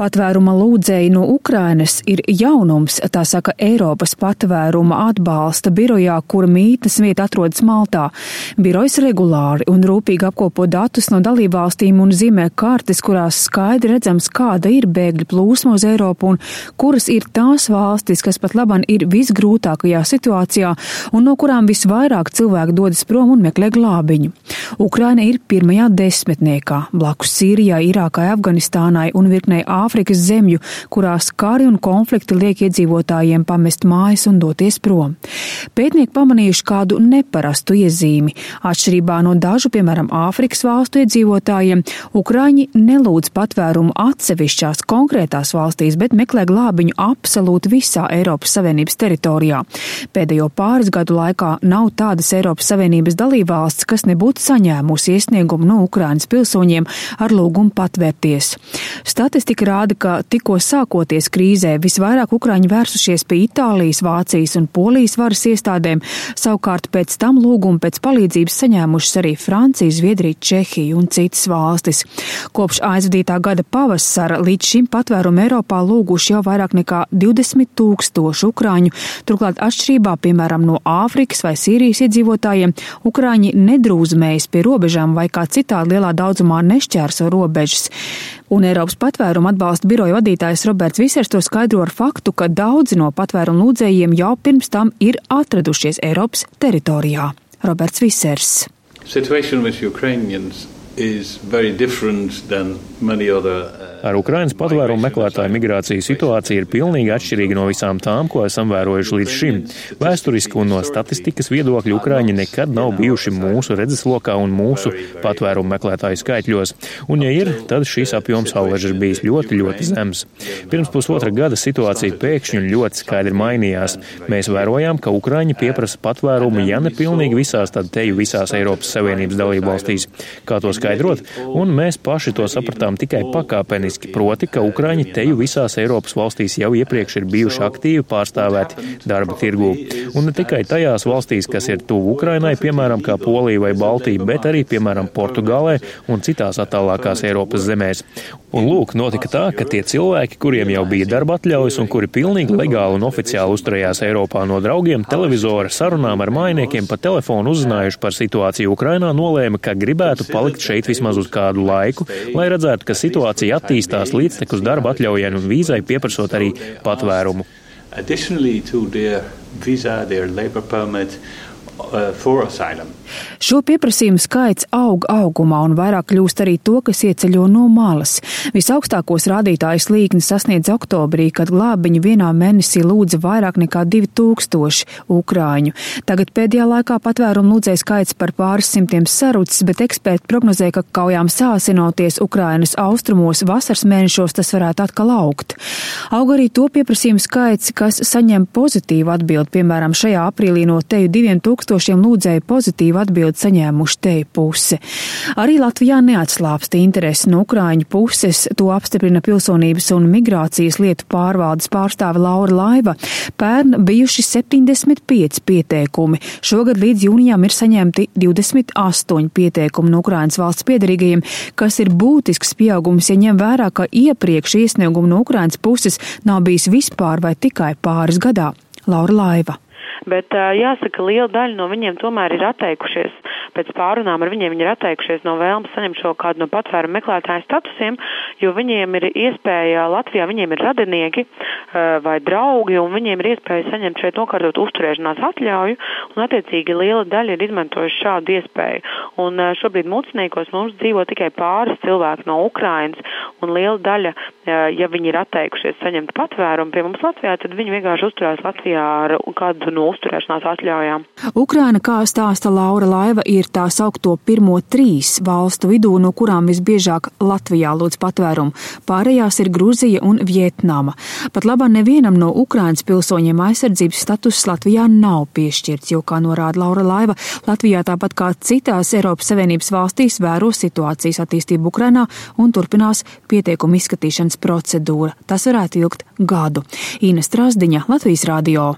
Patvēruma lūdzēji no Ukrainas ir jaunums, tā saka Eiropas patvēruma atbalsta birojā, kura mītnes vieta atrodas Maltā. Birojs regulāri un rūpīgi apkopo datus no dalībvalstīm un zīmē kartes, kurās skaidri redzams, kāda ir bēgļu plūsma uz Eiropu un kuras ir tās valstis, kas pat laban ir visgrūtākajā situācijā un no kurām visvairāk cilvēku dodas prom un meklē glābiņu. Ukraina ir pirmajā desmitniekā, blakus Sīrijai, Irākai, Afganistānai un virknei Āfrikai. Āfrikas zemju, kurās kari un konflikti liek iedzīvotājiem pamest mājas un doties prom. Pētnieki pamanījuši kādu neparastu iezīmi. Atšķirībā no dažu, piemēram, Āfrikas valstu iedzīvotājiem, Ukraiņi nelūdz patvērumu atsevišķās konkrētās valstīs, bet meklē glābiņu absolūti visā Eiropas Savienības teritorijā. Pēdējo pāris gadu laikā nav tādas Eiropas Savienības dalībvalsts, kas nebūtu saņēmusi iesniegumu no Ukrainas pilsoņiem ar lūgumu patvērties. Statistika rāda, rāda, ka tikko sākoties krīzē, visvairāk Ukraiņi vērsušies pie Itālijas, Vācijas un Polijas varas iestādēm, savukārt pēc tam lūgumu pēc palīdzības saņēmušas arī Francija, Zviedrija, Čehija un citas valstis. Kopš aizvadītā gada pavasara līdz šim patvērumu Eiropā lūguši jau vairāk nekā 20 tūkstoši Ukraiņu, turklāt atšķirībā, piemēram, no Āfrikas vai Sīrijas iedzīvotājiem, Ukraiņi nedrūzmējas pie robežām vai kā citādi lielā daudzumā nešķērso robežas. Un Eiropas patvērumu atbalsta biroja vadītājs Roberts Visers to skaidro ar faktu, ka daudzi no patvērumu lūdzējiem jau pirms tam ir atradušies Eiropas teritorijā. Roberts Visers. Situation with Ukrainians is very different than many other uh, Ar Ukrainas patvērumu meklētāju migrācijas situācija ir pilnīgi atšķirīga no visām tām, ko esam vērojuši līdz šim. Vēsturiski un no statistikas viedokļa Ukraiņi nekad nav bijuši mūsu redzeslokā un mūsu patvērumu meklētāju skaitļos. Un, ja ir, tad šīs apjoms allaž ir bijis ļoti, ļoti zems. Pirms pusotra gada situācija pēkšņi un ļoti skaidri mainījās. Mēs vērojām, ka Ukraiņi pieprasa patvērumu, ja ne pilnīgi visās, tad teju visās Eiropas Savienības dalību valstīs. Kā to skaidrot? Un mēs paši to sapratām tikai pakāpeniski būtiski, proti, ka Ukraiņi teju visās Eiropas valstīs jau iepriekš ir bijuši aktīvi pārstāvēti darba tirgū. Un ne tikai tajās valstīs, kas ir tuvu Ukrainai, piemēram, kā Polija vai Baltija, bet arī, piemēram, Portugālē un citās attālākās Eiropas zemēs. Un lūk, notika tā, ka tie cilvēki, kuriem jau bija darba atļaujas un kuri pilnīgi legāli un oficiāli uzturējās Eiropā no draugiem, televizora sarunām ar mainiekiem pa telefonu uzzinājuši par situāciju Ukrainā, nolēma, ka gribētu palikt šeit vismaz uz kādu laiku, lai redzētu, ka situācija attīstās līdztekus darba atļaujai un vīzai, pieprasot arī patvērumu. Additionally to their visa, their labor permit, for asylum. Šo pieprasījumu skaits aug augumā un vairāk kļūst arī to, kas ieceļo no malas. Visaugstākos rādītājus līkni sasniedz oktobrī, kad glābiņu vienā mēnesī lūdza vairāk nekā 2000 ukrāņu. Tagad pēdējā laikā patvērumu lūdzēja skaits par pāris simtiem sarucis, bet eksperti prognozē, ka kaujām sāsinoties Ukrainas austrumos vasaras mēnešos tas varētu atkal augt. Aug arī to pieprasījumu skaits, kas saņem pozitīvu atbildi, piemēram, šajā aprīlī no teju diviem tūkstošiem lūdzēja pozitīvu atbildi saņēmuši teju puse. Arī Latvijā neatslāpst interesi no Ukrāņu puses, to apstiprina pilsonības un migrācijas lietu pārvaldes pārstāve Laura Laiva. Pērn bijuši 75 pieteikumi. Šogad līdz jūnijām ir saņemti 28 pieteikumi no Ukrāņas valsts piedarīgajiem, kas ir būtisks pieaugums, ja ņem vērā, ka iepriekš iesniegumu no Ukrāņas puses nav bijis vispār vai tikai pāris gadā. Laura Laiva bet jāsaka, liela daļa no viņiem tomēr ir atteikušies. Pēc pārunām ar viņiem viņi ir atteikušies no vēlmes saņemt šo kādu no patvērumu meklētāju statusiem, jo viņiem ir iespēja Latvijā, viņiem ir radinieki vai draugi, un viņiem ir iespēja saņemt šeit nokārtot uzturēšanās atļauju, un attiecīgi liela daļa ir izmantojuši šādu iespēju. Un šobrīd muciniekos mums dzīvo tikai pāris cilvēki no Ukrainas, un liela daļa, ja viņi ir atteikušies saņemt patvērumu pie mums Latvijā, tad viņi vienkārši uzturās Latvijā ar kādu no uzturēšanās atļaujām. Ukraina, kā stāsta Laura Laiva, ir tā saukto pirmo trīs valstu vidū, no kurām visbiežāk Latvijā lūdz patvērumu. Pārējās ir Gruzija un Vietnama. Pat labā nevienam no Ukrainas pilsoņiem aizsardzības status Latvijā nav piešķirts, jo, kā norāda Laura Laiva, Latvijā tāpat kā citās Eiropas Savienības valstīs vēro situācijas attīstību Ukrainā un turpinās pieteikumu izskatīšanas procedūra. Tas varētu ilgt gadu. Īna Strasdiņa, Latvijas radio.